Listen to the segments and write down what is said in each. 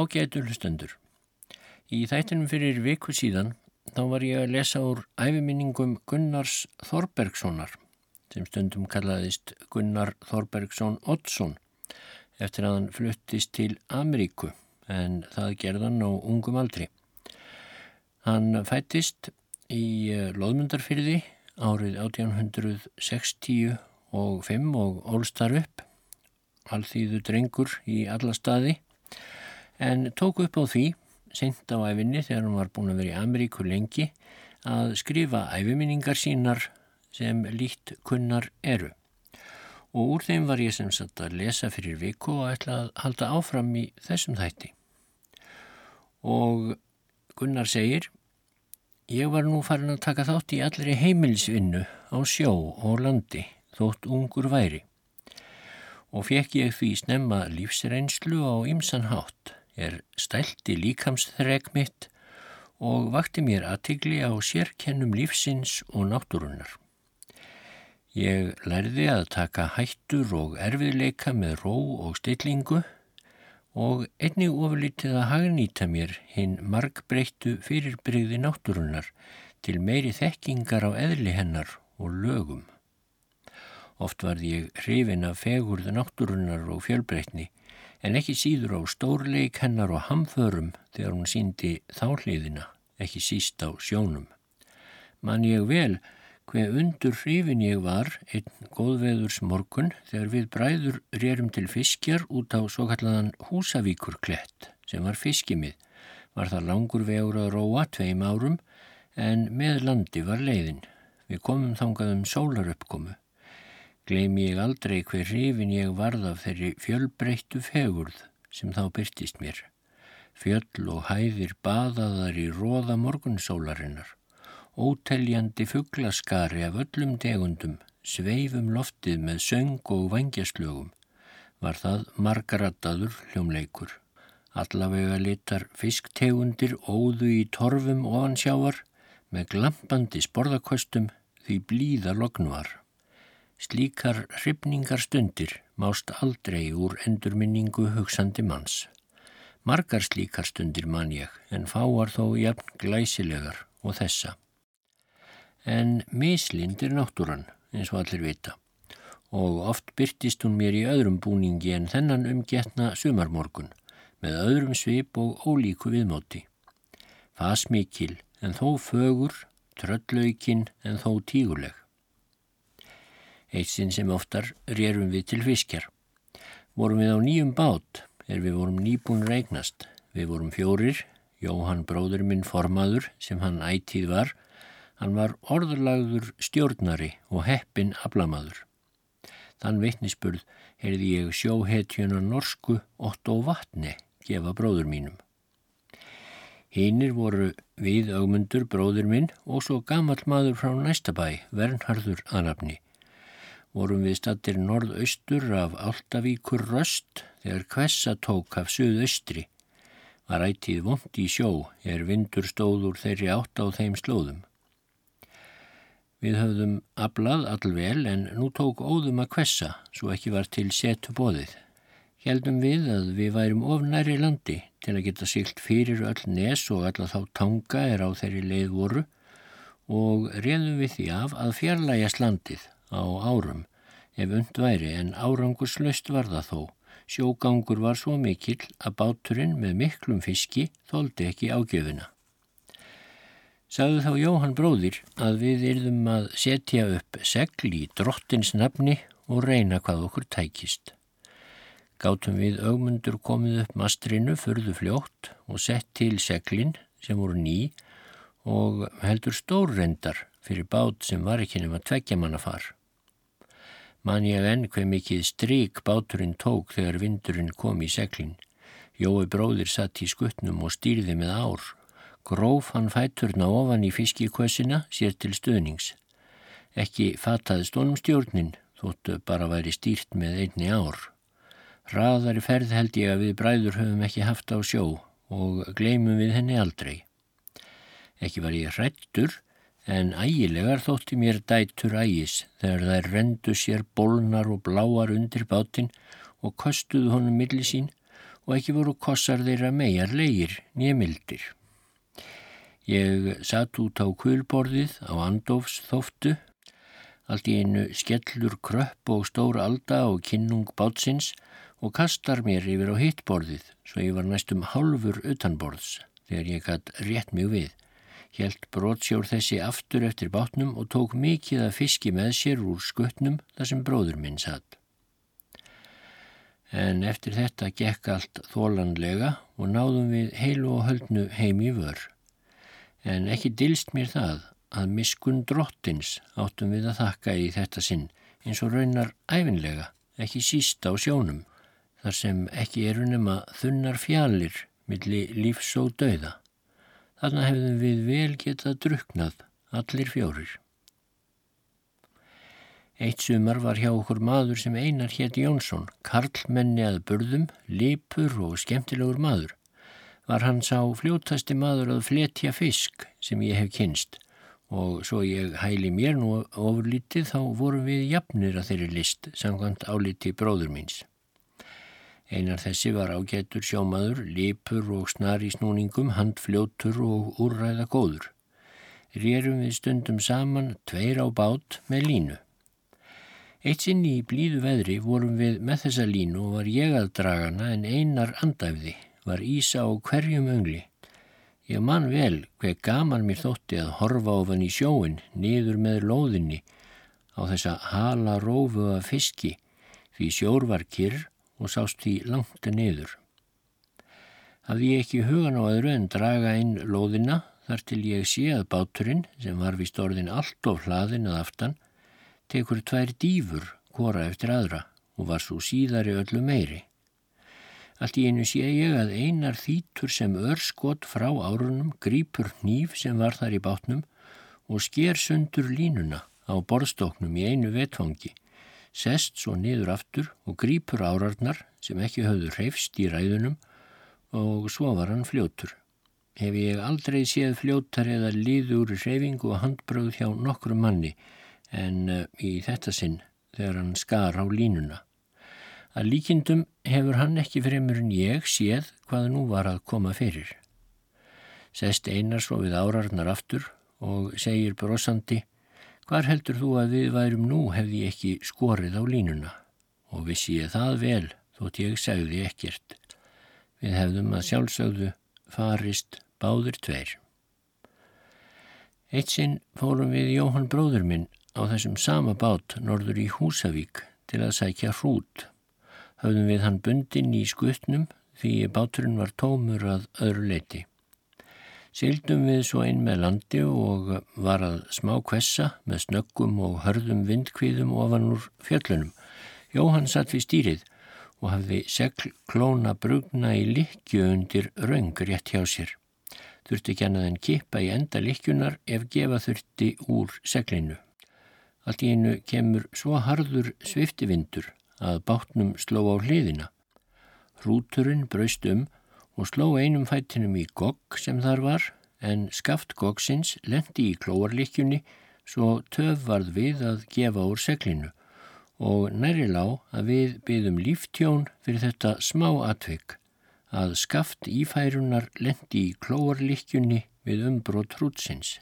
Ágætu hlustendur. Í þættinum fyrir viku síðan þá var ég að lesa úr æfiminningum Gunnars Þorbergssonar sem stundum kallaðist Gunnar Þorbergsson Oddsson eftir að hann fluttist til Ameríku en það gerðan á ungum aldri. Hann fættist í eh, Lóðmundarfyrði árið 1860 og 5 og ólstar upp alþýðu drengur í alla staði en tók upp á því sent á æfinni þegar hann var búin að vera í Ameríku lengi að skrifa æfiminningar sínar sem líkt kunnar eru. Og úr þeim var ég sem sagt að lesa fyrir viku og ætla að halda áfram í þessum þætti. Og Gunnar segir, ég var nú farin að taka þátt í allri heimilsvinnu á sjó og landi þótt ungur væri og fekk ég því snemma lífsreynslu á ymsan hátt er stælti líkamsþreg mitt og vakti mér aðtigli á sérkennum lífsins og náttúrunnar. Ég lærði að taka hættur og erfiðleika með ró og stillingu og einnig ofurlítið að hagnýta mér hinn margbreyttu fyrirbreyði náttúrunnar til meiri þekkingar á eðli hennar og lögum. Oft var ég hrifin af fegurðu náttúrunnar og fjölbreytni en ekki síður á stórleik hennar og hamförum þegar hún síndi þáhliðina, ekki síst á sjónum. Man ég vel hver undur hrifin ég var einn góðveðurs morgun þegar við bræður rérum til fiskjar út á svo kallaðan Húsavíkur klett sem var fiskimið. Var það langur vegur að róa tveim árum en með landi var leiðin. Við komum þangað um sólaruppkomu. Gleimi ég aldrei hver hrifin ég varð af þeirri fjölbreyttu fegurð sem þá byrtist mér. Fjöll og hæðir baðaðar í róða morgunsólarinnar. Óteljandi fugglaskari af öllum tegundum, sveifum loftið með söng og vangjaslögum. Var það margaratadur hljómleikur. Allavega litar fisktegundir óðu í torfum ofansjávar með glampandi sporðakostum því blíða lognuar. Slíkar hrifningar stundir mást aldrei úr endurminningu hugsandi manns. Margar slíkar stundir man ég en fáar þó jafn glæsilegar og þessa. En mislind er náttúran eins og allir vita og oft byrtist hún mér í öðrum búningi en þennan umgetna sumarmorgun með öðrum svip og ólíku viðmóti. Fasmikil en þó fögur, tröllaukinn en þó tíguleg eitt sinn sem oftar rérum við til fiskjar. Vorum við á nýjum bát er við vorum nýbúin regnast. Við vorum fjórir, Jóhann bróður minn formaður sem hann ætíð var, hann var orðurlagður stjórnari og heppin ablamaður. Þann vittnisspurð heyrði ég sjóhetjuna norsku Otto Vatne gefa bróður mínum. Hinnir voru við augmundur bróður minn og svo gammal maður frá næstabæ, Vernharður Anafni vorum við stattir norðaustur af Altavíkur röst þegar kvessa tók af suðaustri. Var ætið vond í sjó er vindur stóður þeirri átt á þeim slóðum. Við höfðum ablað allvel en nú tók óðum að kvessa svo ekki var til setu bóðið. Heldum við að við værum ofnæri landi til að geta sílt fyrir öll nes og alla þá tanga er á þeirri leið voru og reðum við því af að fjarlægjast landið á árum ef und væri en árangurslaust var það þó. Sjógangur var svo mikill að báturinn með miklum fiski þóldi ekki ágjöfuna. Sagðu þá Jóhann bróðir að við yrðum að setja upp segl í drottins nafni og reyna hvað okkur tækist. Gátum við augmundur komið upp mastrinu förðu fljótt og sett til seglinn sem voru ný og heldur stórrendar fyrir bát sem var ekki nema tveggja manna far man ég enn hver mikið stryk báturinn tók þegar vindurinn kom í seglinn. Jói bróðir satt í skuttnum og stýrði með ár. Gróf hann fætturna ofan í fiskikvössina sér til stöðnings. Ekki fattaðist honum stjórnin, þóttu bara væri stýrt með einni ár. Raðari ferð held ég að við bræður höfum ekki haft á sjó og gleymum við henni aldrei. Ekki var ég hrættur, en ægilegar þótti mér dætur ægis þegar þær rendu sér bólnar og bláar undir bátinn og kostuðu honum milli sín og ekki voru kossar þeirra megar leir nýjamildir. Ég satt út á kvölborðið á Andófs þóftu, allt í einu skellur kröpp og stór alda og kinnung bátsins og kastar mér yfir á hittborðið svo ég var næstum halfur utanborðs þegar ég gætt rétt mjög við. Hjælt brotsjór þessi aftur eftir bátnum og tók mikið að fiski með sér úr skuttnum þar sem bróður minn satt. En eftir þetta gekk allt þólanlega og náðum við heilu og höldnu heim í vör. En ekki dilst mér það að miskun drottins áttum við að þakka í þetta sinn eins og raunar æfinlega, ekki síst á sjónum, þar sem ekki eru nema þunnar fjallir millir lífs og dauða. Þarna hefðum við vel getað druknað, allir fjórir. Eitt sumar var hjá okkur maður sem einar hétti Jónsson, karlmenni að burðum, lipur og skemmtilegur maður. Var hann sá fljótasti maður að fletja fisk sem ég hef kynst og svo ég hæli mér nú ofurlítið þá vorum við jafnir að þeirri list samkvæmt áliti bróður míns. Einar þessi var ágættur sjómaður, lipur og snar í snúningum, handfljótur og úrræða góður. Rérum við stundum saman tveir á bát með línu. Eitt sinn í blíðu veðri vorum við með þessa línu og var ég að dragana en einar andæfði, var ísa á hverjum öngli. Ég man vel hver gaman mér þótti að horfa ofan í sjóin, niður með lóðinni, á þessa hala rófu af fiski, því sjór var kyrr og sást því langt niður. Hafði ég ekki hugan á öðru en draga inn lóðina þar til ég sé að báturinn, sem var vist orðin allt of hlaðin að aftan, tekur tvær dýfur, hvora eftir aðra og var svo síðari öllu meiri. Allt í einu sé ég að einar þýtur sem örskot frá árunum grýpur nýf sem var þar í bátnum og sker sundur línuna á borðstoknum í einu vetfangi sest svo niður aftur og grýpur árarnar sem ekki höfðu hreifst í ræðunum og svo var hann fljótur. Hef ég aldrei séð fljótar eða líður hreifingu og handbröð hjá nokkru manni en uh, í þetta sinn þegar hann skar á línuna. Að líkindum hefur hann ekki fremur en ég séð hvað nú var að koma fyrir. Sest einar svo við árarnar aftur og segir brosandi Hvar heldur þú að við værum nú hefði ég ekki skorið á línuna og vissi ég það vel þótt ég segði ekkert. Við hefðum að sjálfsögðu farist báður tveir. Eitt sinn fórum við Jóhann bróður minn á þessum sama bát norður í Húsavík til að sækja hrút. Hafðum við hann bundin í skuttnum því báturinn var tómur að öðru leiti. Sildum við svo inn með landi og var að smá kvessa með snöggum og hörðum vindkvíðum ofan úr fjöllunum. Jóhann satt við stýrið og hafði segl klóna brugna í likju undir raung rétt hjá sér. Þurfti ekki annað en kippa í enda likjunar ef gefa þurfti úr seglinu. Allt í einu kemur svo harður sviftivindur að bátnum sló á hliðina. Hrúturinn braust um og sló einum fættinum í gogg sem þar var en skaft goggsins lendi í klóarlikjunni svo töf varð við að gefa úr seglinu og næri lág að við byðum líftjón fyrir þetta smá atvik að skaft ífærunar lendi í klóarlikjunni við umbrót hrútsins.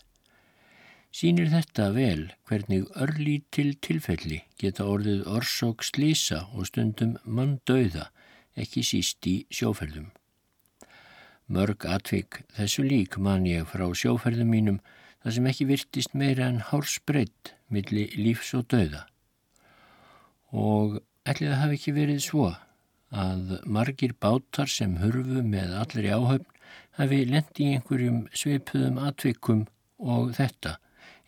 Sýnir þetta vel hvernig örlítil tilfelli geta orðið orsók slísa og stundum mann dauða, ekki síst í sjóferðum. Mörg atvik þessu lík man ég frá sjóferðum mínum þar sem ekki virtist meira en hársbreytt millir lífs og dauða. Og ætlið að hafa ekki verið svo að margir bátar sem hurfu með allir í áhöfn hafi lendi í einhverjum sveipuðum atvikum og þetta,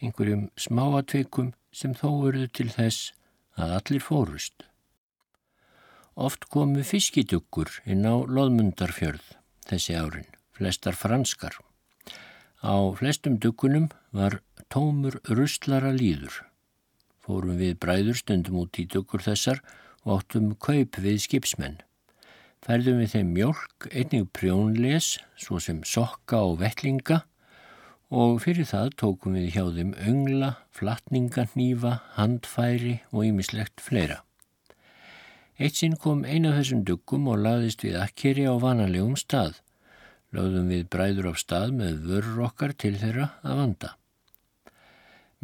einhverjum smá atvikum sem þó verðu til þess að allir fórust. Oft komu fiskiduggur inn á loðmundarfjörð þessi árin, flestar franskar. Á flestum duggunum var tómur ruslara líður. Fórum við bræður stundum út í duggur þessar og áttum kaup við skipsmenn. Færðum við þeim mjölk, einnig prjónles, svo sem sokka og vettlinga og fyrir það tókum við hjá þeim öngla, flatningarnýfa, handfæri og ýmislegt fleira. Eitt sinn kom eina þessum duggum og laðist við akkeri á vanalegum stað. Lögðum við bræður af stað með vörur okkar til þeirra að vanda.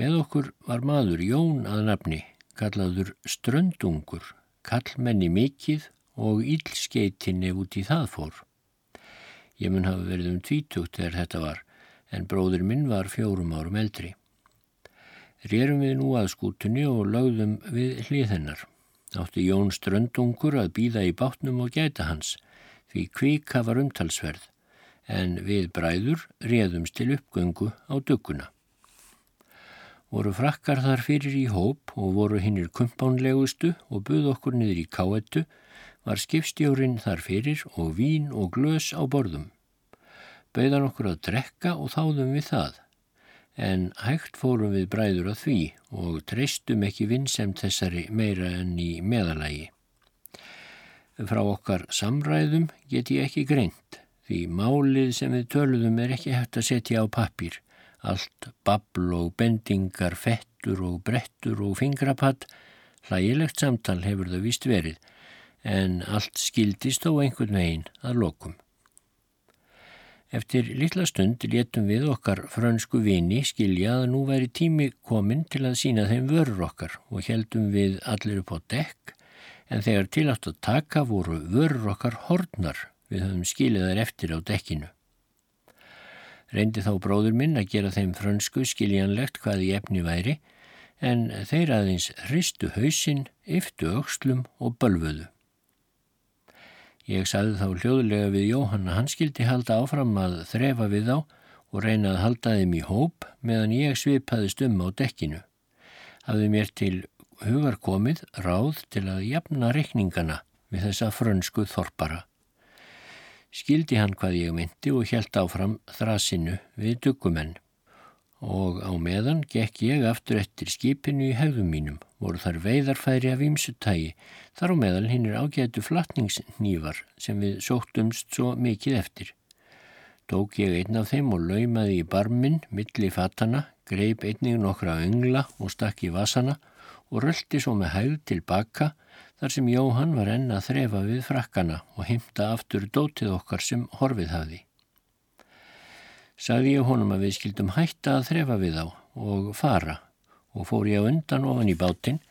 Með okkur var maður Jón að nafni, kallaður Ströndungur, kallmenni mikill og ílskeitinni út í það fór. Ég mun hafa verið um tvítugt þegar þetta var, en bróður minn var fjórum árum eldri. Rérum við nú að skútunni og lögðum við hlið hennar. Átti Jón Ströndungur að býða í bátnum og gæta hans, því kvika var umtalsverð, en við bræður réðumst til uppgöngu á dugguna. Voru frakkar þar fyrir í hóp og voru hinnir kumpánlegustu og buð okkur niður í káettu var skipstjórin þar fyrir og vín og glös á borðum. Bauðan okkur að drekka og þáðum við það, en hægt fórum við bræður að því og treystum ekki vinsemt þessari meira enn í meðalagi. Frá okkar samræðum get ég ekki greint, því málið sem við töluðum er ekki hægt að setja á pappir, allt babl og bendingar, fettur og brettur og fingrapatt, hlægilegt samtal hefur það vist verið, en allt skildist þó einhvern veginn að lokum. Eftir litla stund létum við okkar frönsku vini skilja að nú væri tími komin til að sína þeim vörur okkar og heldum við allir upp á dekk en þegar tilátt að taka voru vörur okkar hornar við höfum skilið þær eftir á dekkinu. Reyndi þá bróður minn að gera þeim frönsku skiljanlegt hvað í efni væri en þeir aðeins hristu hausinn, yftu aukslum og bölfuðu. Ég sagði þá hljóðlega við Jóhanna, hann skildi halda áfram að þrefa við þá og reyna að halda þeim í hóp meðan ég svipaðist um á dekkinu. Hafði mér til hugar komið ráð til að jafna rekningana við þessa frönsku þorpara. Skildi hann hvað ég myndi og helt áfram þrasinu við duggumenn og á meðan gekk ég aftur eftir skipinu í hefðum mínum, voru þar veiðarfæri af ímsutægi, þar á meðal hinn er ágætu flatningsnývar sem við sóttumst svo mikið eftir. Tók ég einn af þeim og laumaði í barminn, milli fatana, greip einnig nokkra öngla og stakk í vasana og röldi svo með hæð tilbaka þar sem Jóhann var enn að þrefa við frakkana og heimta aftur dótið okkar sem horfið hafði sagði ég honum að við skildum hætta að þrefa við á og fara og fór ég undan ofan í bátinn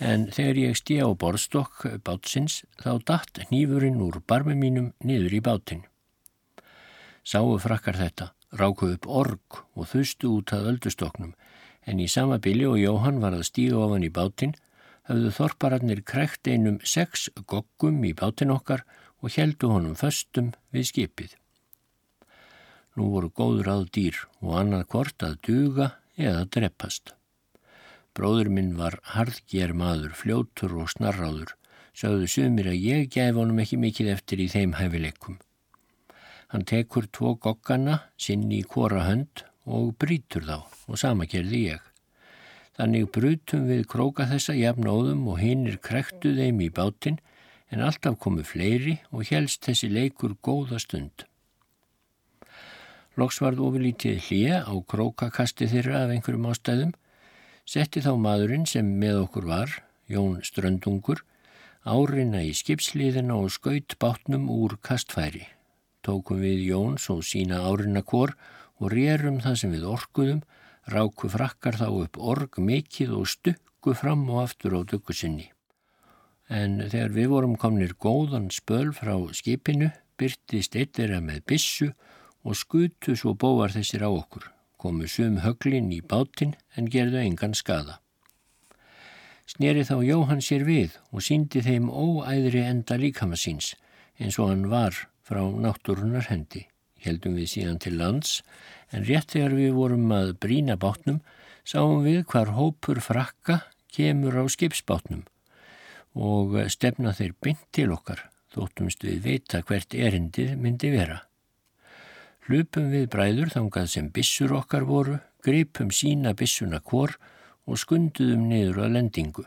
en þegar ég stíð á borstokk bátsins þá datt nýfurinn úr barmi mínum niður í bátinn. Sáu frakkar þetta, rákuð upp org og þustu út að öldustoknum en í sama bili og Jóhann var að stíða ofan í bátinn hafðu þorpararnir krekt einum sex goggum í bátinn okkar og heldu honum föstum við skipið. Nú voru góður að dýr og annað hvort að duga eða dreppast. Bróður minn var harðger maður, fljótur og snarráður, sögðu sumir að ég gæf honum ekki mikið eftir í þeim hæfileikum. Hann tekur tvo goggana, sinni í kora hönd og brítur þá og sama gerði ég. Þannig brutum við króka þessa jafnóðum og hinnir krektu þeim í bátinn en alltaf komu fleiri og helst þessi leikur góða stund. Loks varð ofilítið hlýja á krókakasti þeirra af einhverjum ástæðum, setti þá maðurinn sem með okkur var, Jón Ströndungur, árinna í skipsliðina og skaut bátnum úr kastfæri. Tókum við Jón svo sína árinna kór og rérum það sem við orkuðum, ráku frakkar þá upp org mikið og stukku fram og aftur á dökkusinni. En þegar við vorum komnir góðan spöl frá skipinu, byrtist eittir að með bissu og skutu svo bóvar þessir á okkur, komu sum höglin í bátinn en gerðu engan skada. Sneri þá Jóhann sér við og síndi þeim óæðri enda líkamassins eins og hann var frá náttúrunar hendi. Heldum við síðan til lands en rétt þegar við vorum að brína bátnum sáum við hvar hópur frakka kemur á skipsbátnum og stefna þeir bynd til okkar þóttumst við veita hvert erindið myndi vera. Hlupum við bræður þangað sem bissur okkar voru, gripum sína bissuna kvor og skunduðum niður að lendingu.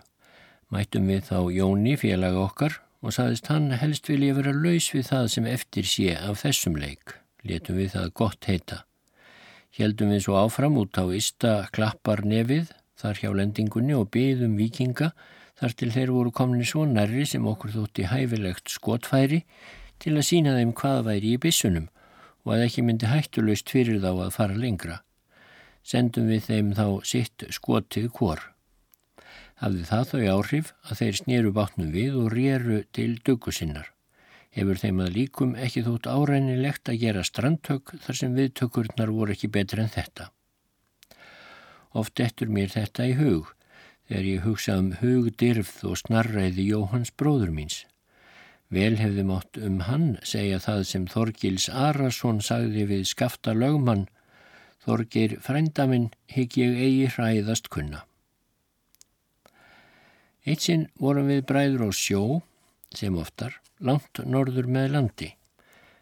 Mættum við þá Jóni félaga okkar og saðist hann helst vilja vera laus við það sem eftir sé af þessum leik. Letum við það gott heita. Heldum við svo áfram út á Ísta klappar nefið þar hjá lendingunni og byðum vikinga þar til þeir voru komni svo nærri sem okkur þótti hæfilegt skotfæri til að sína þeim hvað væri í bissunum og að ekki myndi hættulust fyrir þá að fara lengra. Sendum við þeim þá sitt skotið kvor. Hafði það þau áhrif að þeir snýru bátnum við og rýru til duggusinnar. Hefur þeim að líkum ekki þótt árænilegt að gera strandtök þar sem viðtökurnar voru ekki betur en þetta. Oft eftir mér þetta í hug þegar ég hugsa um hugdirfð og snarræði Jóhanns bróður míns. Vel hefði mátt um hann segja það sem Þorgils Arason sagði við skafta lögmann Þorgir frændaminn higg ég eigi hræðast kunna. Eitt sinn vorum við bræður á sjó, sem oftar, langt norður með landi.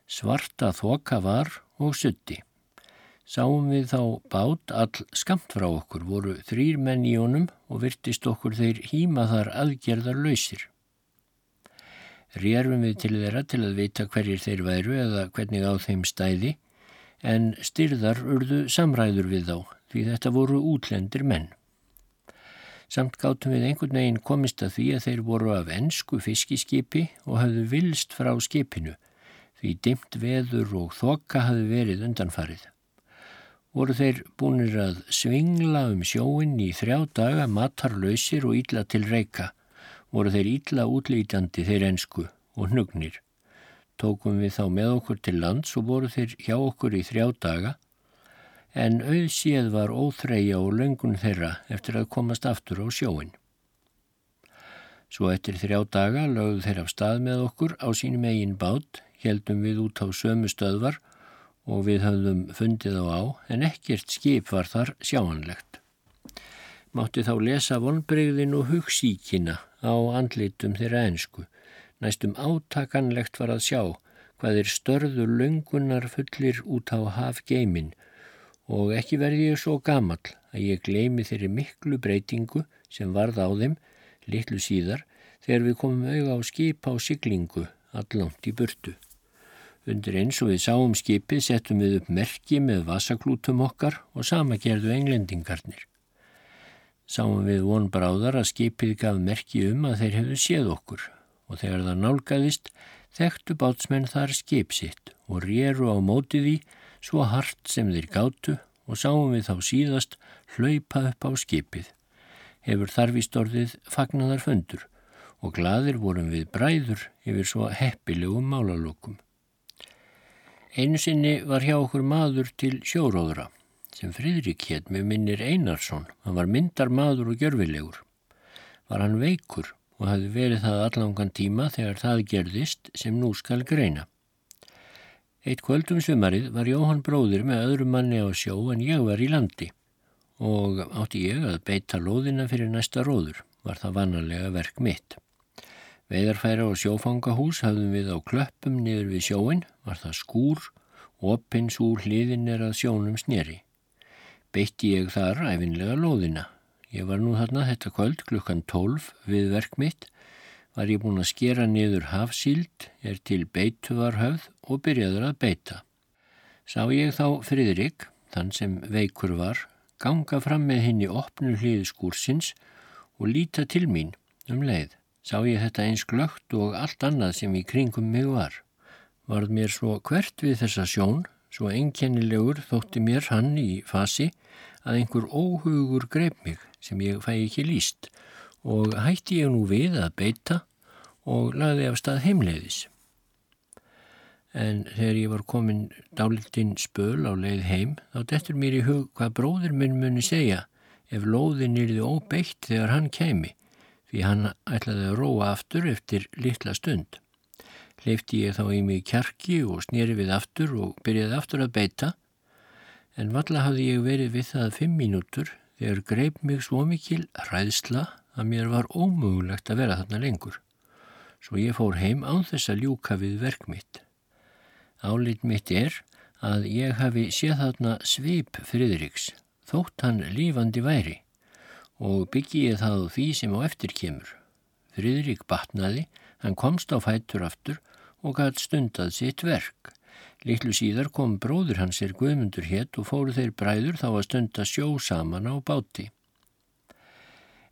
Svarta þoka var og sutti. Sáum við þá bát all skamt frá okkur, voru þrýr menn í honum og virtist okkur þeir hýma þar aðgerðar lausir. Rjærfum við til þeirra til að vita hverjir þeir væru eða hvernig á þeim stæði, en styrðar urðu samræður við þá, því þetta voru útlendir menn. Samt gáttum við einhvern veginn komist að því að þeir voru af ennsku fiskiskipi og hafðu vilst frá skipinu, því dimt veður og þokka hafðu verið undanfarið voru þeir búinir að svingla um sjóin í þrjá daga matarlausir og ítla til reyka. Voru þeir ítla útlítandi þeir ensku og hnugnir. Tókum við þá með okkur til lands og voru þeir hjá okkur í þrjá daga en auðsíð var óþreyja og löngun þeirra eftir að komast aftur á sjóin. Svo eftir þrjá daga lögðu þeir af stað með okkur á sínum eigin bát, heldum við út á sömu stöðvar og við höfðum fundið á á en ekkert skip var þar sjáanlegt. Mátti þá lesa vonbreyðin og hugsíkina á andlitum þeirra ensku. Næstum átakanlegt var að sjá hvað er störður löngunar fullir út á hafgeimin og ekki verði ég svo gamal að ég gleimi þeirri miklu breytingu sem varð á þeim litlu síðar þegar við komum auða á skip á siglingu allangt í burtu. Undir eins og við sáum skipið settum við upp merki með vasaklútum okkar og sama gerðu englendingarnir. Sáum við von bráðar að skipið gaf merki um að þeir hefðu séð okkur og þegar það nálgæðist þekktu bátsmenn þar skip sitt og rýru á mótið í svo hart sem þeir gáttu og sáum við þá síðast hlaupa upp á skipið. Hefur þarfist orðið fagnar fundur og gladir vorum við bræður yfir svo heppilegum málalókum. Einu sinni var hjá okkur maður til sjóróðra sem Fridrik hétt með minnir Einarsson. Hann var myndar maður og gjörfilegur. Var hann veikur og hafði verið það allangan tíma þegar það gerðist sem nú skal greina. Eitt kvöldum sumarið var Jóhann bróðir með öðru manni á sjó en ég var í landi og átti ég að beita loðina fyrir næsta róður, var það vannarlega verk mitt. Veðarfæra og sjófangahús hafðum við á klöppum niður við sjóin, var það skúr, opins úr hliðin er að sjónum sneri. Beitti ég þar æfinlega lóðina. Ég var nú þarna þetta kvöld klukkan 12 við verk mitt, var ég búin að skera niður hafsíld, er til beituvarhöfð og byrjaður að beita. Sá ég þá Fridrik, þann sem veikur var, ganga fram með henni opnu hliði skúrsins og líta til mín um leið sá ég þetta eins glögt og allt annað sem í kringum mig var. Varð mér svo hvert við þessa sjón, svo einkennilegur þótti mér hann í fasi að einhver óhugur greip mig sem ég fæ ekki líst og hætti ég nú við að beita og lagði af stað heimleiðis. En þegar ég var komin dálitinn spöl á leið heim þá dettur mér í hug hvað bróður minn muni segja ef lóðin yrði óbeitt þegar hann kemi því hann ætlaði að róa aftur eftir litla stund. Leifti ég þá í mig kjarki og snýri við aftur og byrjaði aftur að beita, en valla hafði ég verið við það fimm mínútur þegar greip mig svo mikil ræðsla að mér var ómögulegt að vera þarna lengur. Svo ég fór heim á þess að ljúka við verk mitt. Álit mitt er að ég hafi séð þarna svip Fridriks, þótt hann lífandi væri og byggi ég það því sem á eftir kemur. Friðrik batnaði, hann komst á fættur aftur og gætt stundað sitt verk. Littlu síðar kom bróður hans er Guðmundur hétt og fóru þeir bræður þá að stunda sjó saman á báti.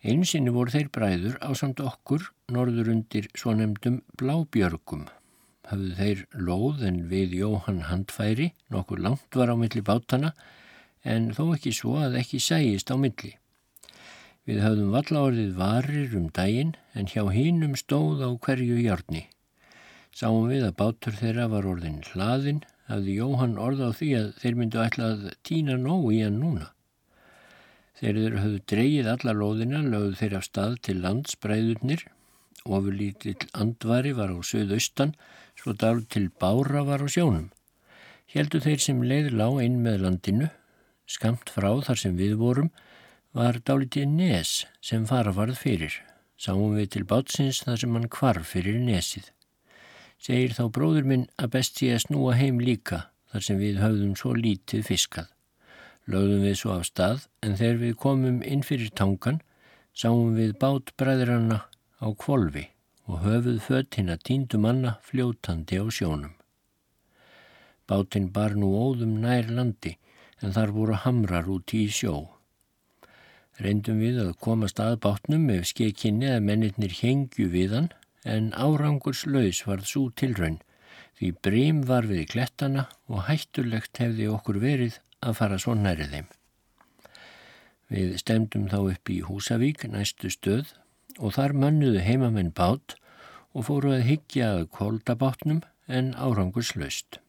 Einsinni voru þeir bræður á samt okkur norður undir svo nefndum blábjörgum. Hafðu þeir lóð en við Jóhann handfæri, nokkur langt var á milli bátana, en þó ekki svo að ekki sæjist á milli. Við höfðum valla orðið varir um daginn en hjá hínum stóð á hverju hjárni. Sáum við að bátur þeirra var orðin hlaðin, hafði Jóhann orð á því að þeir myndu ætla að týna nógu í hann núna. Þeir eru höfðu dreyið alla lóðina, lögðu þeir af stað til landsbræðurnir, ofurlítill andvari var á söðaustan, svo dál til bára var á sjónum. Heldu þeir sem leið lág inn með landinu, skamt frá þar sem við vorum, var dálitið nes sem fara varð fyrir. Sáum við til bátsins þar sem hann kvarf fyrir nesið. Segir þá bróður minn að best sé að snúa heim líka þar sem við höfðum svo lítið fiskað. Lögðum við svo af stað en þegar við komum inn fyrir tangan sáum við bát bræðranna á kvolvi og höfuð fött hinn að tíndu manna fljótandi á sjónum. Bátinn bar nú óðum nær landi en þar voru hamrar út í sjó. Reyndum við að komast að bátnum ef skekkinni að mennirnir hengju við hann en árangurs laus varð svo tilraun því brím var við klettana og hættulegt hefði okkur verið að fara svo nærið þeim. Við stemdum þá upp í Húsavík næstu stöð og þar mannuðu heimamenn bát og fóru að higgja að koldabátnum en árangurslaust.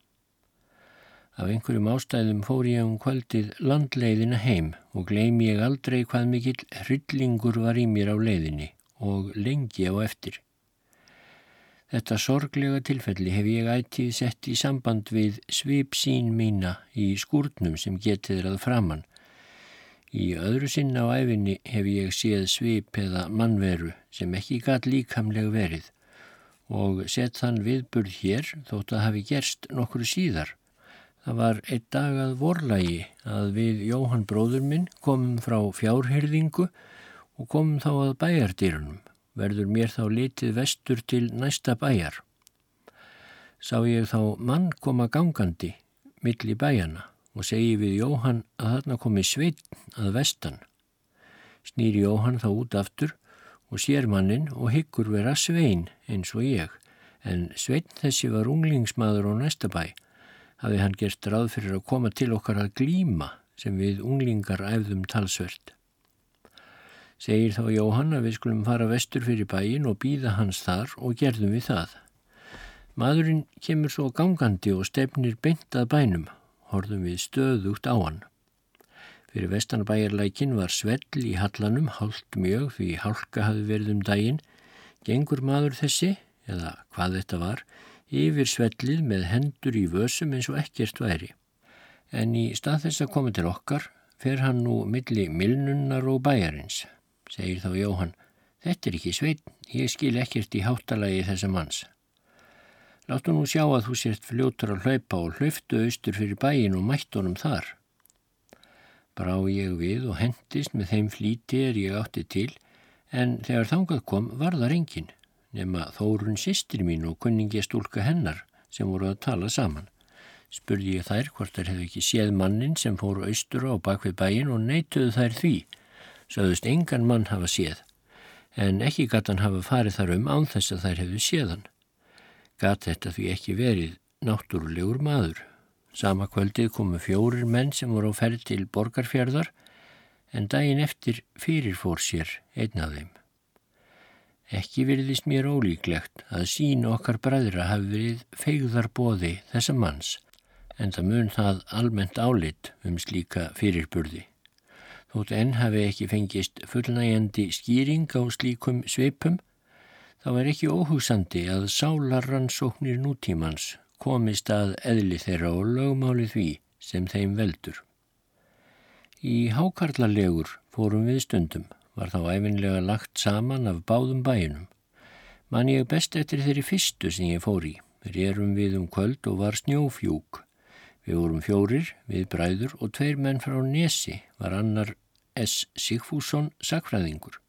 Af einhverjum ástæðum fór ég um kvöldið landleiðina heim og gleym ég aldrei hvað mikill hryllingur var í mér á leiðinni og lengi á eftir. Þetta sorglega tilfelli hef ég ættið sett í samband við svip sín mína í skúrnum sem getið er að framann. Í öðru sinna á æfinni hef ég séð svip eða mannveru sem ekki gæt líkamleg verið og sett þann viðburð hér þótt að hafi gerst nokkru síðar. Það var eitt dag að vorlægi að við Jóhann bróður minn komum frá fjárhyrðingu og komum þá að bæjardýrunum verður mér þá litið vestur til næsta bæjar. Sá ég þá mann koma gangandi milli bæjana og segi við Jóhann að þarna komi sveitn að vestan. Snýr Jóhann þá út aftur og sér mannin og hyggur vera svein eins og ég, en sveitn þessi var unglingsmaður á næsta bæ. Hafi hann gert ráð fyrir að koma til okkar að glíma sem við unglingar æfðum talsvert. Segir þá Jóhann að við skulum fara vestur fyrir bæin og býða hans þar og gerðum við það. Madurinn kemur svo gangandi og stefnir beintað bænum, horðum við stöðugt á hann. Fyrir vestanbæjarlækin var svell í hallanum, hálkt mjög því hálka hafi verið um daginn. Gengur maður þessi, eða hvað þetta var, yfir svellið með hendur í vösum eins og ekkert væri. En í stað þess að koma til okkar fer hann nú milli milnunnar og bæjarins segir þá Jóhann. Þetta er ekki sveitn, ég skil ekkert í háttalagi þessa manns. Láttu nú sjá að þú sért fljóttur að hlaupa og hlöftu austur fyrir bæin og mættunum þar. Brá ég við og hendist með þeim flíti er ég átti til, en þegar þangað kom var það reyngin, nema þórun sýstir mín og kunningi stúlka hennar sem voru að tala saman. Spurði ég þær hvort þær hefði ekki séð mannin sem fóru austur á bakvið bæin og neituðu þær því sögðust engan mann hafa séð, en ekki gatan hafa farið þar um án þess að þær hefðu séðan. Gat þetta því ekki verið náttúrulegur maður. Sama kvöldið komu fjórir menn sem voru á ferð til borgarfjörðar, en daginn eftir fyrirfór sér einn af þeim. Ekki veriðist mér ólíklegt að sín okkar bræðra hafi verið feigðar bóði þessa manns, en það mun það almennt álit um slíka fyrirburði. Þótt enn hafi ekki fengist fullnægjandi skýring á slíkum sveipum, þá er ekki óhugsandi að sálarrannsóknir nútímans komist að eðli þeirra og lögmáli því sem þeim veldur. Í hákarlalegur fórum við stundum, var þá æfinlega lagt saman af báðum bæinum. Man ég best eftir þeirri fyrstu sem ég fór í. Rérum við um kvöld og var snjófjúk. Við vorum fjórir, við bræður og tveir menn frá Nesi var annar S. Sigfússon sakfræðingur.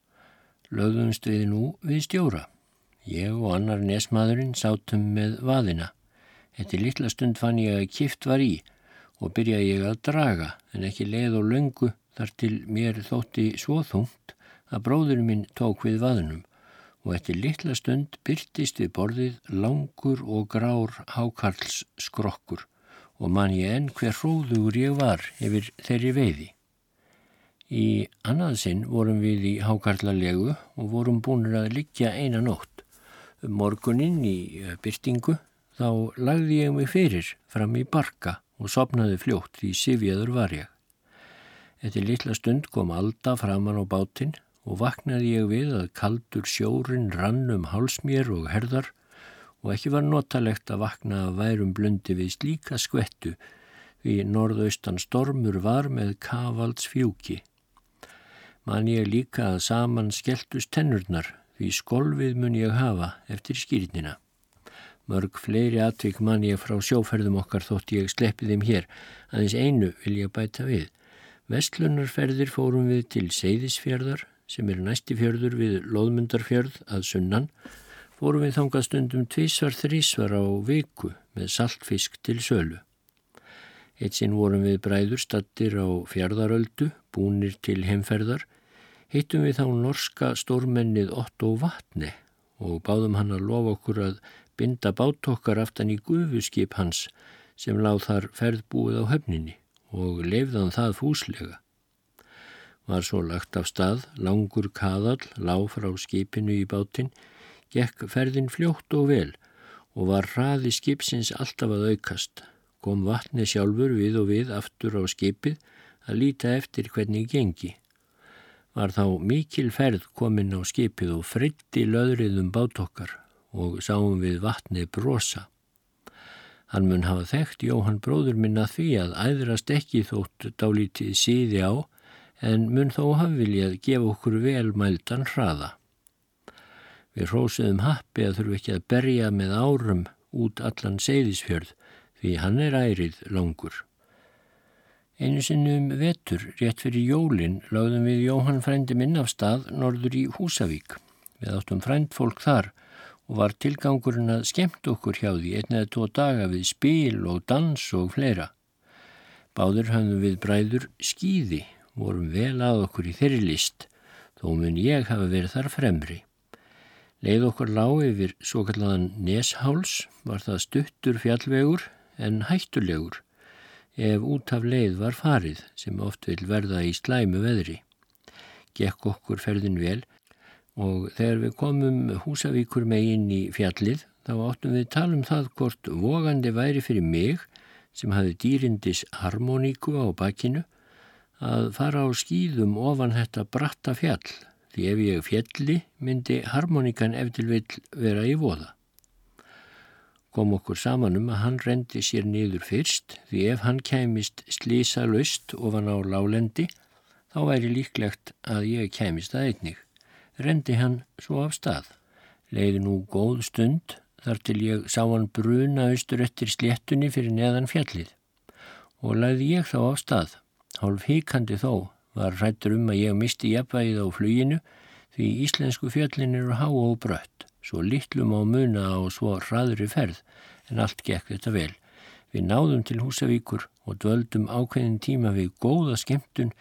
Lögðumst við nú við stjóra. Ég og annar nesmaðurinn sátum með vaðina. Þetta litla stund fann ég að kift var í og byrjaði ég að draga en ekki leið og löngu þar til mér þótti svo þungt að bróðurinn minn tók við vaðunum og eftir litla stund byrtist við borðið langur og grár hákarls skrokkur og man ég enn hver hróður ég var yfir þeirri veiði. Í annaðsinn vorum við í hákarlalegu og vorum búinir að liggja eina nótt. Um morguninn í byrtingu þá lagði ég mig fyrir fram í barka og sopnaði fljótt því sifjaður var ég. Eftir litla stund kom Alda framann á bátinn og vaknaði ég við að kaldur sjórin rann um hálsmér og herðar og ekki var notalegt að vakna að værum blundi við slíka skvettu því norðaustan stormur var með kavalds fjúki. Man ég líka að saman skelltust tennurnar því skolvið mun ég hafa eftir skýrnina. Mörg fleiri atvik man ég frá sjóferðum okkar þótt ég sleppi þeim hér, aðeins einu vil ég bæta við. Vestlunarferðir fórum við til Seyðisfjörðar sem er næsti fjörður við Lóðmundarfjörð að sunnan, fórum við þangað stundum tvísvar þrísvar á viku með saltfisk til sölu. Eitt sinn vorum við bræður stattir á fjörðaröldu, búnir til heimferðar, heitum við þá norska stórmennið Otto Vatni og báðum hann að lofa okkur að binda bátokkar aftan í gufuskip hans sem láð þar ferðbúið á höfninni og leifðan það fúslega var svo lagt af stað, langur kaðal, lág frá skipinu í bátinn, gekk ferðin fljótt og vel og var hraði skipsins alltaf að aukast. Kom vatni sjálfur við og við aftur á skipið að líta eftir hvernig gengi. Var þá mikil ferð komin á skipið og fritti löðriðum bátokkar og sáum við vatni brosa. Hann mun hafa þekkt Jóhann bróður minna því að æðrast ekki þótt dálítið síði á en mun þó hafi viljað gefa okkur velmældan hraða. Við hrósuðum happi að þurfu ekki að berja með árum út allan seyðisfjörð því hann er ærið langur. Einu sinnum vetur, rétt fyrir jólinn, láðum við Jóhann frændi minn af stað norður í Húsavík. Við áttum frændfólk þar og var tilgangurinn að skemmt okkur hjá því einn eða tvo daga við spil og dans og fleira. Báður hafðum við bræður skýði vorum vel að okkur í þeirri list, þó mun ég hafa verið þar fremri. Leið okkur lág yfir svo kallaðan Nesháls var það stuttur fjallvegur en hættulegur ef út af leið var farið sem oft vil verða í slæmu veðri. Gekk okkur ferðin vel og þegar við komum húsavíkur meginn í fjallið þá áttum við tala um það hvort vogandi væri fyrir mig sem hafi dýrindis harmoníku á bakinu að fara á skýðum ofan þetta bratta fjall því ef ég fjalli myndi harmoníkan eftir vill vera í voða. Kom okkur saman um að hann rendi sér niður fyrst því ef hann kæmist slísa löst ofan á lálendi þá væri líklegt að ég kæmist að einnig. Rendi hann svo af stað. Leiði nú góð stund þar til ég sá hann bruna austur eftir sléttunni fyrir neðan fjallið og leiði ég þá af stað Hálf híkandi þó var rættur um að ég misti jafnvægið á fluginu því íslensku fjöllin eru há og brött, svo litlum á muna og svo hraðri ferð en allt gekk þetta vel. Við náðum til Húsavíkur og dvöldum ákveðin tíma við góða skemmtun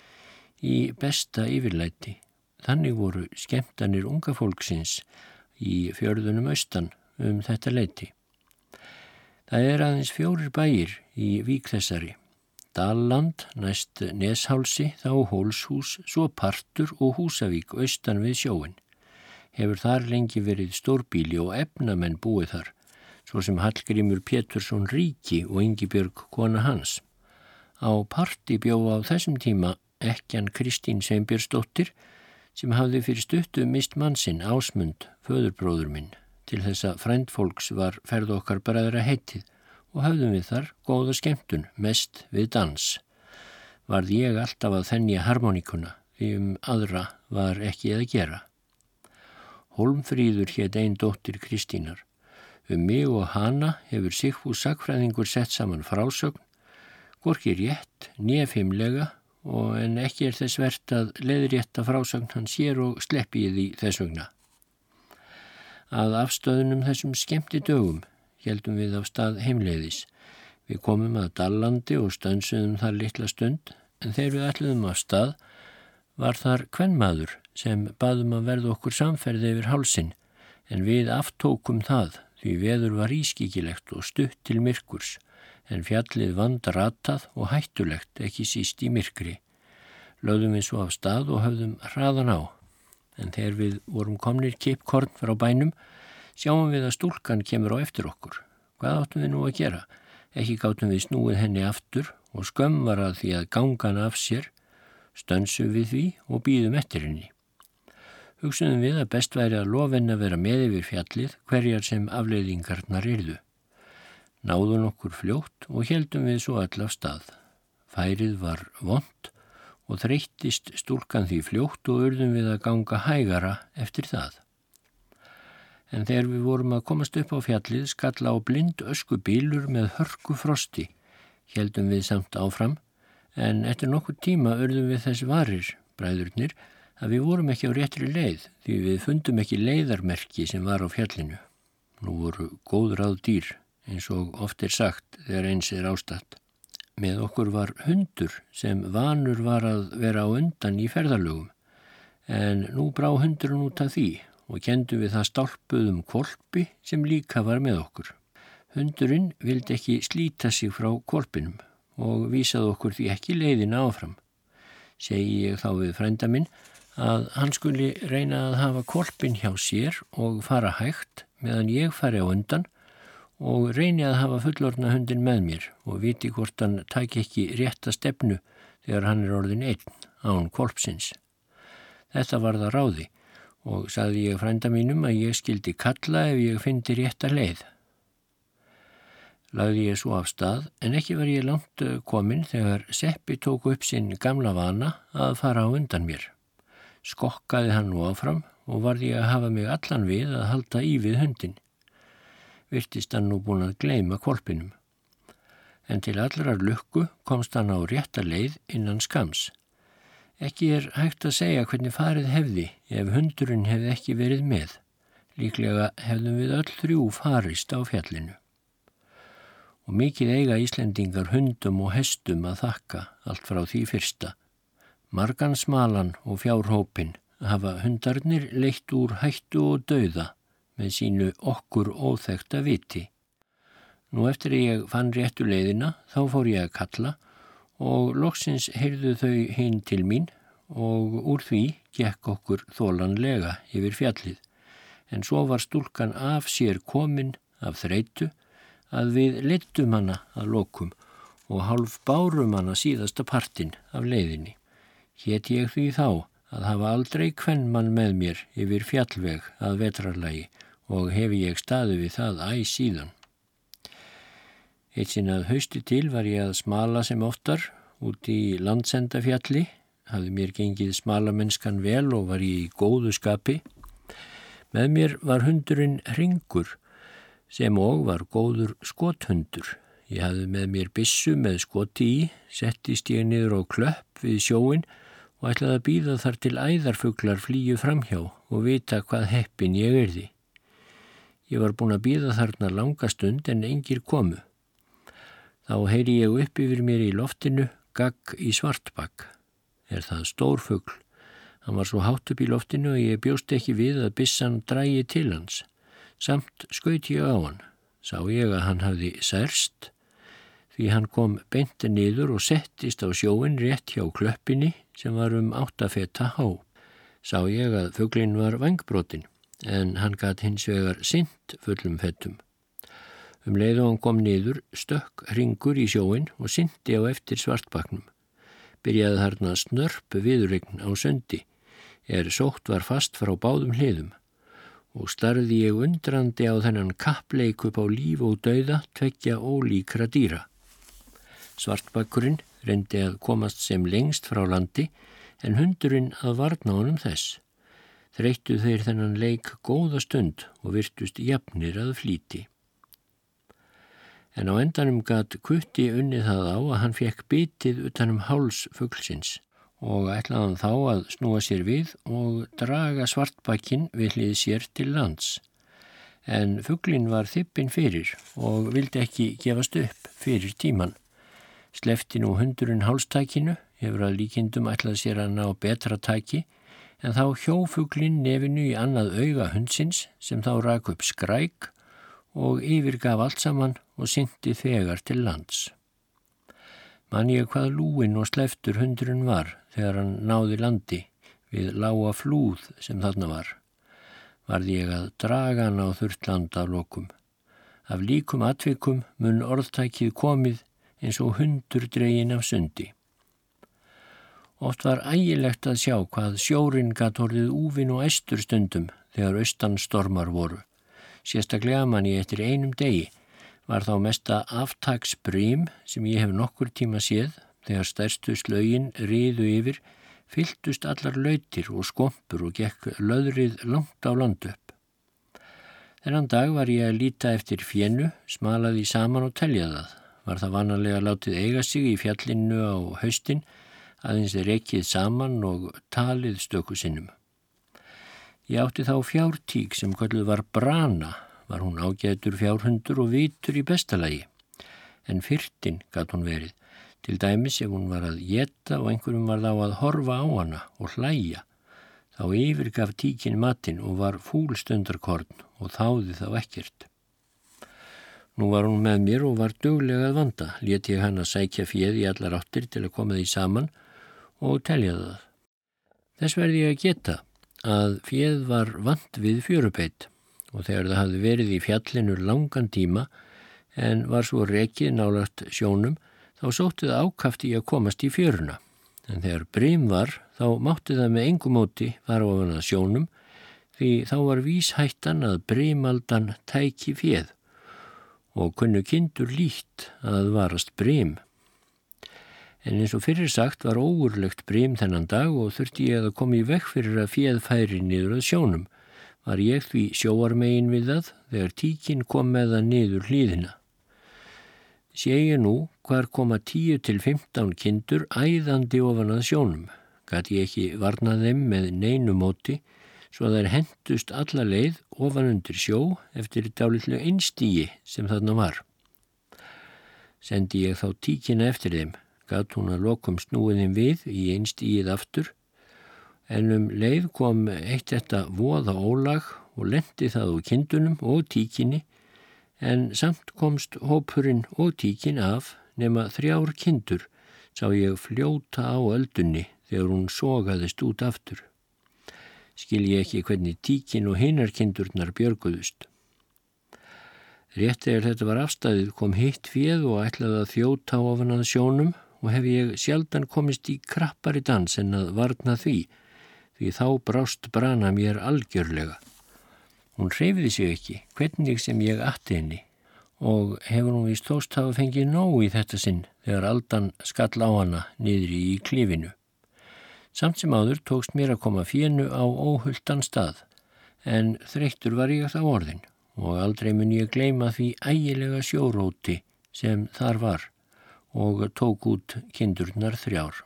í besta yfirlæti. Þannig voru skemmtanir unga fólksins í fjörðunum austan um þetta leiti. Það er aðeins fjórir bæir í vík þessari Dalland, næst Neshálsi, þá Hólshús, svo Partur og Húsavík austan við sjóin. Hefur þar lengi verið stórbíli og efnamenn búið þar, svo sem Hallgrímur Pétursson Ríki og Yngibjörg kona hans. Á Parti bjóða á þessum tíma ekkjan Kristín Sveinbjörnsdóttir sem hafði fyrir stuttu mist mannsinn ásmund, föðurbróður minn, til þess að frændfólks var ferð okkar bræðra heitið og hafðum við þar góða skemmtun, mest við dans. Varð ég alltaf að þennja harmoníkuna, því um aðra var ekki að gera. Holmfríður hétt einn dóttir Kristínar. Um mig og hana hefur Sigfús sakfræðingur sett saman frásögn, gorki rétt, nefimlega og en ekki er þess verðt að leðrétta frásögn hans sér og sleppiði því þess vegna. Að afstöðunum þessum skemmti dögum heldum við af stað heimleiðis. Við komum að Dallandi og stönsuðum þar litla stund en þegar við ætluðum af stað var þar kvennmaður sem baðum að verða okkur samferði yfir hálsin en við aftókum það því veður var ískikilegt og stutt til myrkurs en fjallið vand ratað og hættulegt ekki síst í myrkri. Löðum við svo af stað og höfðum hraðan á en þegar við vorum komnir kipkorn frá bænum sjáum við að stúlkan kemur á eftir okkur. Hvað áttum við nú að gera? Ekki gáttum við snúið henni aftur og skömm var að því að gangan af sér, stönsum við því og býðum eftir henni. Hugsunum við að best væri að lofinn að vera með yfir fjallið hverjar sem afleiðingarnar yrðu. Náðun okkur fljótt og heldum við svo all af stað. Færið var vond og þreyttist stúlkan því fljótt og urðum við að ganga hægara eftir það. En þegar við vorum að komast upp á fjallið skalla á blind ösku bílur með hörku frosti heldum við samt áfram, en eftir nokkur tíma örðum við þess varir, bræðurnir, að við vorum ekki á réttri leið því við fundum ekki leiðarmerki sem var á fjallinu. Nú voru góð ráð dýr, eins og oft er sagt þegar eins er ástatt. Með okkur var hundur sem vanur var að vera á undan í ferðarlögum, en nú brá hundurinn út af því og kendum við það stálpuðum kolpi sem líka var með okkur. Hundurinn vildi ekki slíta sig frá korpinum og vísaði okkur því ekki leiðin áfram. Segi ég þá við frænda minn að hann skuli reyna að hafa korpin hjá sér og fara hægt meðan ég fari á undan og reyni að hafa fullorna hundin með mér og viti hvort hann tæk ekki rétta stefnu þegar hann er orðin einn án korpsins. Þetta var það ráði og saði ég frænda mínum að ég skildi kalla ef ég fyndi rétta leið lagði ég svo af stað en ekki var ég langt eh, komin þegar Seppi tók upp sinn gamla vana að fara á undan mér. Skokkaði hann nú áfram og varði að hafa mig allan við að halda í við hundin. Virtist hann nú búin að gleima kolpinum. En til allrar lukku komst hann á rétta leið innan skams. Ekki er hægt að segja hvernig farið hefði ef hundurinn hefði ekki verið með. Líklega hefðum við öll þrjú farist á fjallinu og mikið eiga Íslendingar hundum og hestum að þakka allt frá því fyrsta. Margan smalan og fjárhópin hafa hundarnir leitt úr hættu og dauða með sínu okkur óþekta viti. Nú eftir ég fann réttu leiðina þá fór ég að kalla og loksins heyrðu þau hinn til mín og úr því gekk okkur þólanlega yfir fjallið. En svo var stúlkan af sér komin af þreitu að við littum hana að lokum og hálf bárum hana síðasta partin af leiðinni. Hétt ég því þá að hafa aldrei kvennmann með mér yfir fjallveg að vetrarlægi og hefi ég staði við það æg síðan. Eitt sinn að hausti til var ég að smala sem oftar út í landsendafjalli, hafði mér gengið smalamennskan vel og var ég í góðu skapi. Með mér var hundurinn Ringur sem og var góður skothundur. Ég hafði með mér bissu með skoti í, settist ég niður á klöpp við sjóin og ætlaði að býða þar til æðarfuglar flýju framhjá og vita hvað heppin ég erði. Ég var búin að býða þarna langa stund en engir komu. Þá heyri ég upp yfir mér í loftinu gagg í svartbakk. Er það stórfugl? Hann var svo hátt upp í loftinu og ég bjóst ekki við að bissan drægi til hans. Samt skaut ég á hann. Sá ég að hann hafði særst því hann kom beinti niður og settist á sjóin rétt hjá klöppinni sem var um áttafetta há. Sá ég að fugglinn var vangbrotin en hann gæti hins vegar sint fullum fettum. Um leið og hann kom niður stökk ringur í sjóin og sinti á eftir svartbaknum. Byrjaði þarna snörp viðregn á söndi er sótt var fast frá báðum hliðum og starði ég undrandi á þennan kappleik upp á líf og dauða tvekja ólíkra dýra. Svartbakkurinn reyndi að komast sem lengst frá landi en hundurinn að varna honum þess. Þreyttu þeir þennan leik góða stund og virtust jafnir að flíti. En á endanum gatt kutti unnið það á að hann fekk bitið utanum háls fugglsins og ætlaðan þá að snúa sér við og draga svartbakkin við hlið sér til lands. En fugglin var þippin fyrir og vildi ekki gefast upp fyrir tíman. Slefti nú hundurinn hálstækinu, hefur að líkindum ætlað sér að ná betra tæki, en þá hjófuglinn nefinu í annað auga hundsins sem þá rak upp skræk og yfirgaf allt saman og syndi þegar til lands. Man ég hvað lúin og sleftur hundurinn var þegar hann náði landi við lága flúð sem þarna var. Varði ég að draga hann á þurrt landa á lokum. Af líkum atvikum mun orðtækið komið eins og hundur dregin af sundi. Oft var ægilegt að sjá hvað sjórin gatt orðið úvin og estur stundum þegar austan stormar voru. Sérstaklega mann ég eftir einum degi var þá mesta aftagsbrím sem ég hef nokkur tíma séð þegar stærstu slögin riðu yfir, fylltust allar lautir og skompur og gekk löðrið langt á landu upp. Þennan dag var ég að líta eftir fjennu, smalaði saman og telja það. Var það vanalega látið eiga sig í fjallinu á haustin, aðeins er ekkið saman og talið stöku sinnum. Ég átti þá fjártík sem kalluð var brana var hún ágætur fjárhundur og vitur í bestalagi. En fyrtin gatt hún verið, til dæmis ef hún var að geta og einhverjum var þá að horfa á hana og hlæja. Þá yfirgaf tíkin matinn og var fúlstundarkorn og þáði þá ekkert. Nú var hún með mér og var döglega að vanda, let ég hann að sækja fjöð í allar áttir til að koma því saman og telja það. Þess verði ég að geta að fjöð var vand við fjörubeitt og þegar það hafði verið í fjallinu langan tíma en var svo rekið nálagt sjónum þá sótti það ákaft í að komast í fjöruna. En þegar brím var þá mátti það með engum móti fara ofan að sjónum því þá var víshættan að brímaldan tæki fjöð og kunnu kindur lít að varast brím. En eins og fyrir sagt var óurlegt brím þennan dag og þurfti ég að koma í vekk fyrir að fjöð færi niður að sjónum var ég því sjóarmegin við það þegar tíkin kom með það niður hlýðina. Sé ég nú hvar koma 10 til 15 kindur æðandi ofan að sjónum. Gæti ég ekki varnað þeim með neinu móti svo að þær hendust alla leið ofan undir sjó eftir dálitlu einstígi sem þarna var. Sendi ég þá tíkina eftir þeim, gæt hún að lokum snúiðin við í einstígið aftur en um leið kom eitt þetta voða ólag og lendi það úr kindunum og tíkinni en samt komst hópurinn og tíkin af nema þrjár kindur sá ég fljóta á öldunni þegar hún sogaðist út aftur. Skil ég ekki hvernig tíkin og hinarkindurnar björguðust. Rétt eða þetta var afstæðið kom hitt fjöð og ætlaði að þjóta ofan að sjónum og hef ég sjaldan komist í krappari dans en að varna því því þá brást brana mér algjörlega. Hún reyfiði sig ekki, hvernig sem ég atti henni og hefur hún vist tóst hafa fengið nóg í þetta sinn þegar aldan skall á hana niðri í klífinu. Samt sem áður tókst mér að koma fjennu á óhulltan stað en þreyttur var ég það orðin og aldrei mun ég gleima því ægilega sjóróti sem þar var og tók út kindurnar þrjár.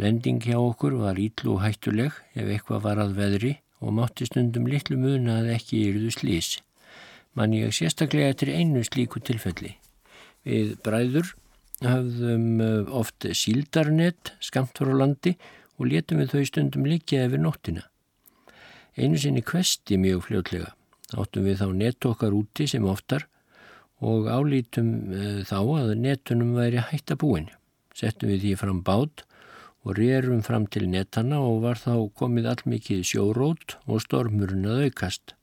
Lending hjá okkur var ítlu og hættuleg ef eitthvað var að veðri og mátti stundum litlu muna að ekki yrðu slís. Man ég sérstaklega eftir einu slíku tilfelli. Við bræður hafðum eh, oft síldarnett skamt frá landi og letum við þau stundum líkja yfir nóttina. Einu sinni kvesti mjög fljótlega. Áttum við þá nett okkar úti sem oftar og álítum eh, þá að nettunum væri hætta búin. Settum við því fram bát og rérum fram til netana og var þá komið allmikið sjórót og stormurinn að aukast.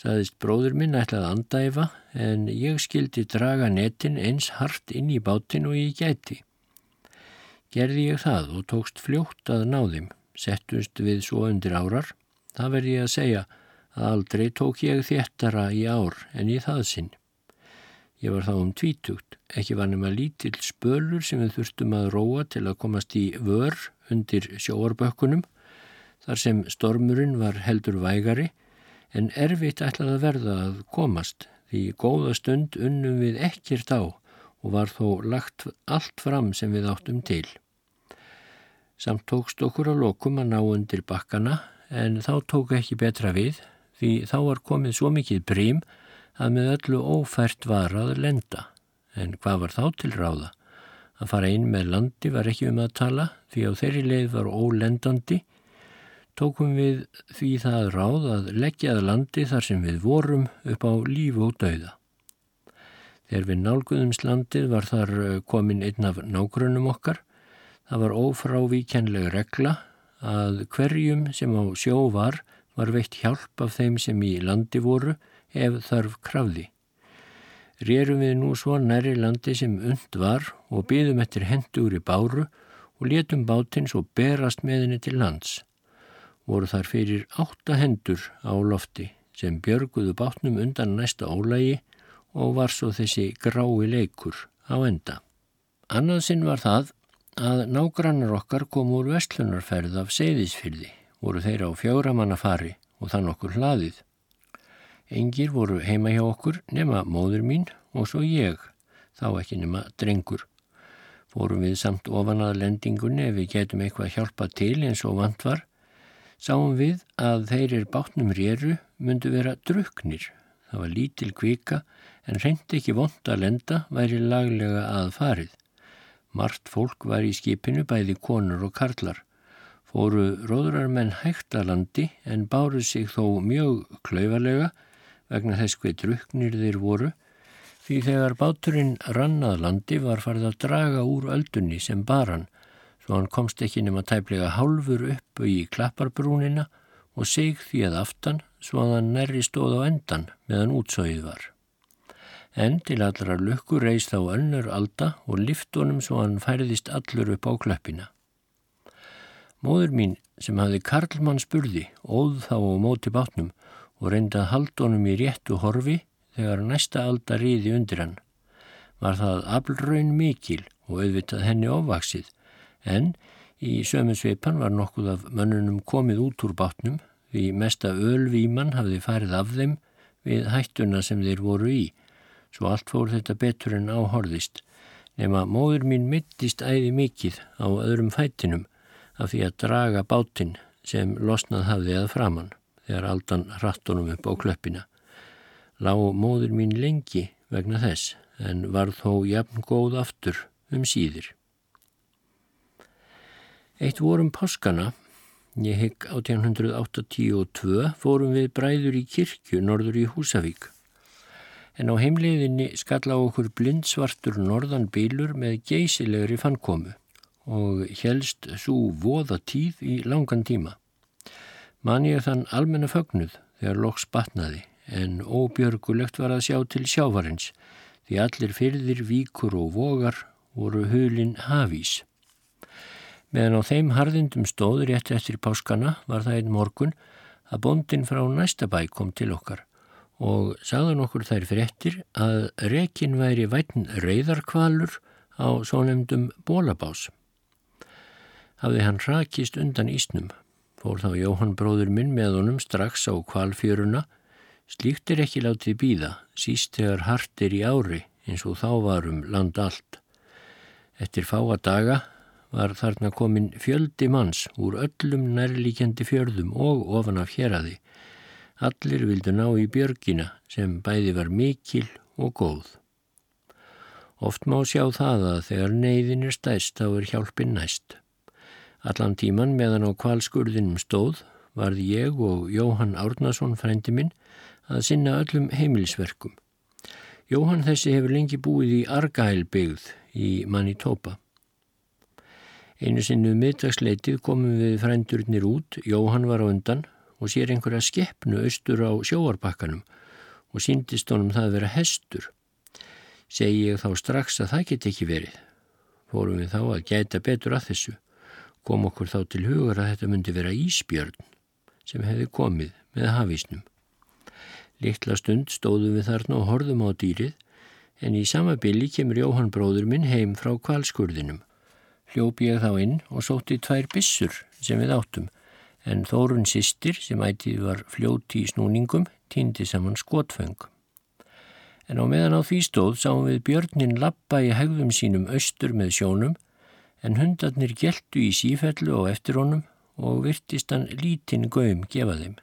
Saðist bróður minn ætlaði að andæfa en ég skildi draga netin eins hart inn í bátin og ég gæti. Gerði ég það og tókst fljótt að náðum, settust við svo undir árar. Það verði ég að segja að aldrei tók ég þéttara í ár en í það sinn. Ég var þá um tvítugt, ekki var nema lítill spölur sem við þurftum að róa til að komast í vör undir sjóarbökkunum, þar sem stormurinn var heldur vægari, en erfitt ætlaði að verða að komast, því góða stund unnum við ekkert á og var þó lagt allt fram sem við áttum til. Samt tókst okkur á lokum að ná undir bakkana, en þá tók ekki betra við, því þá var komið svo mikið brím að með öllu ófært var að lenda. En hvað var þá til ráða? Að fara inn með landi var ekki um að tala því á þeirri leið var ólendandi. Tókum við því það ráð að leggjaði landi þar sem við vorum upp á lífu og dauða. Þegar við nálguðumslandið var þar eh, komin einn af nágrunum okkar. Það var ófrávíkjanleg regla að hverjum sem á sjó var var veitt hjálp af þeim sem í landi voru ef þarf krafði. Rérum við nú svo næri landi sem und var og byðum eftir hendur í báru og letum bátinn svo berast með henni til lands. Voru þar fyrir átta hendur á lofti sem björguðu bátnum undan næsta ólægi og var svo þessi grái leikur á enda. Annað sinn var það að nágrannar okkar kom úr vestlunarferð af seyðisfyrði voru þeirra á fjóramanna fari og þann okkur hlaðið. Engir voru heima hjá okkur nema móður mín og svo ég, þá ekki nema drengur. Fórum við samt ofan að lendingunni ef við getum eitthvað hjálpa til eins og vant var, sáum við að þeirrir bátnum rýru myndu vera druknir. Það var lítil kvika en reyndi ekki vond að lenda væri laglega að farið. Mart fólk var í skipinu bæði konur og karlar fóru róðrarmenn hægt að landi en báru sig þó mjög klauvarlega vegna þess hver druknir þeir voru því þegar báturinn rannað landi var farið að draga úr öldunni sem baran svo hann komst ekki nema tæplega hálfur upp í klapparbrúnina og seg því að aftan svo að hann nærri stóð á endan meðan útsóið var. En til allra lukku reist á önnur alda og liftunum svo hann færðist allur upp á klöppina. Móður mín sem hafði Karlmann spurði óð þá á móti bátnum og reyndað haldunum í réttu horfi þegar næsta alda riði undir hann. Var það aflraun mikil og auðvitað henni ofvaksið en í sömu sveipan var nokkuð af mönnunum komið út úr bátnum því mesta ölvíman hafði farið af þeim við hættuna sem þeir voru í svo allt fór þetta betur en áhorðist nema móður mín mittist æði mikið á öðrum fættinum af því að draga bátinn sem losnað hafði að framann þegar aldan rattunum upp á klöppina. Lá móður mín lengi vegna þess en var þó jafn góð aftur um síðir. Eitt vorum páskana, ég hygg 1882, fórum við bræður í kirkju norður í Húsavík. En á heimleiðinni skalla okkur blindsvartur norðan bílur með geysilegri fannkomu og helst svo voða tíð í langan tíma. Man ég þann almenna fögnuð þegar loks batnaði en óbjörgulegt var að sjá til sjávarins því allir fyrðir, víkur og vogar voru hulin hafís. Meðan á þeim harðindum stóður rétt eftir páskana var það einn morgun að bondin frá næsta bæ kom til okkar og sagðan okkur þær fréttir að rekin væri vætn reyðarkvalur á svo nefndum bólabás hafði hann rakist undan ísnum. Fór þá Jóhann bróður minn með honum strax á kvalfjöruna. Slíkt er ekki látið býða, síst þegar hart er í ári eins og þá varum land allt. Eftir fáa daga var þarna komin fjöldi manns úr öllum nærlíkjandi fjörðum og ofan af héradi. Allir vildu ná í björgina sem bæði var mikil og góð. Oft má sjá það að þegar neyðin er stæst þá er hjálpin næst. Allan tíman meðan á kvalskurðinum stóð varði ég og Jóhann Árnason frendi minn að sinna öllum heimilisverkum. Jóhann þessi hefur lengi búið í Argælbyggð í Manitoba. Einu sinnu miðdagsleitið komum við frendurnir út, Jóhann var á undan og sér einhverja skeppnu austur á sjóarbakkanum og síndist honum það að vera hestur. Segji ég þá strax að það get ekki verið. Fórum við þá að gæta betur að þessu kom okkur þá til hugur að þetta myndi vera Ísbjörn sem hefði komið með hafísnum. Littla stund stóðum við þarna og horðum á dýrið en í sama bylli kemur Jóhann bróður minn heim frá kvalskurðinum. Hljópi ég þá inn og sótti tvær bissur sem við áttum en Þórun sýstir sem ætið var fljóti í snúningum týndi saman skotfeng. En á meðan á því stóð sáum við björnin lappa í hegðum sínum austur með sjónum en hundarnir geltu í sífellu og eftir honum og virtist hann lítinn gögum gefa þeim.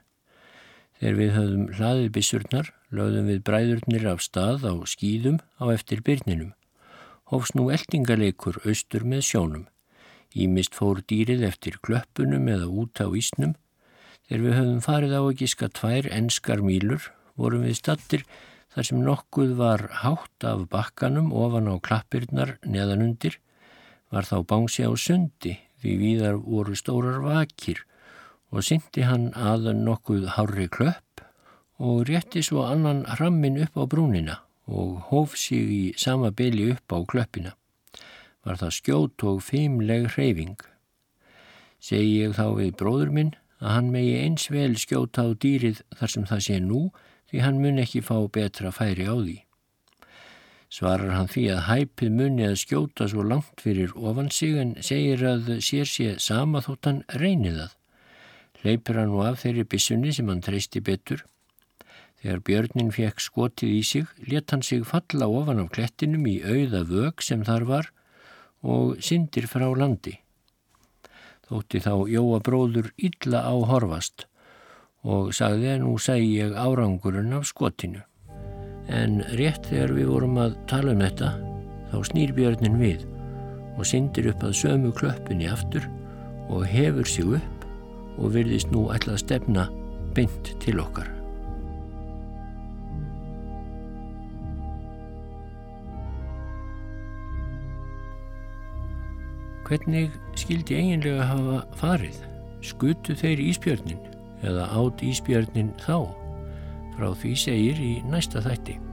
Þegar við höfðum hlaðið bissurnar, lögðum við bræðurnir af stað á skýðum á eftir byrninum. hófs nú eldingaleikur austur með sjónum. Ímist fór dýrið eftir klöppunum eða út á ísnum. Þegar við höfum farið á að gíska tvær enskar mílur vorum við stattir þar sem nokkuð var hátt af bakkanum ofan á klappirnar neðanundir var þá bánsi á sundi því viðar voru stórar vakir og syndi hann aðan nokkuð hárri klöpp og rétti svo annan hrammin upp á brúnina og hóf sig í sama byli upp á klöppina var það skjót og feimleg hreyfing. Segji ég þá við bróður minn að hann megi eins vel skjóta á dýrið þar sem það sé nú því hann mun ekki fá betra færi á því. Svarar hann því að hæpið muni að skjóta svo langt fyrir ofan sig en segir að sér sé sama þótt hann reynið að. Leipur hann nú af þeirri bissunni sem hann treysti betur. Þegar björnin fekk skotið í sig, let hann sig falla ofan af klettinum í auða vög sem þar var og syndir frá landi. Þótti þá Jóa bróður illa á horfast og sagði að nú segi ég árangurinn af skotinu. En rétt þegar við vorum að tala um þetta þá snýr björnin við og syndir upp að sömu klöppinni aftur og hefur sig upp og virðist nú ætla að stefna beint til okkar. Hvernig skildi eiginlega hafa farið? Skutu þeir íspjörnin eða átt íspjörnin þá? Frá því segir í næsta þætti.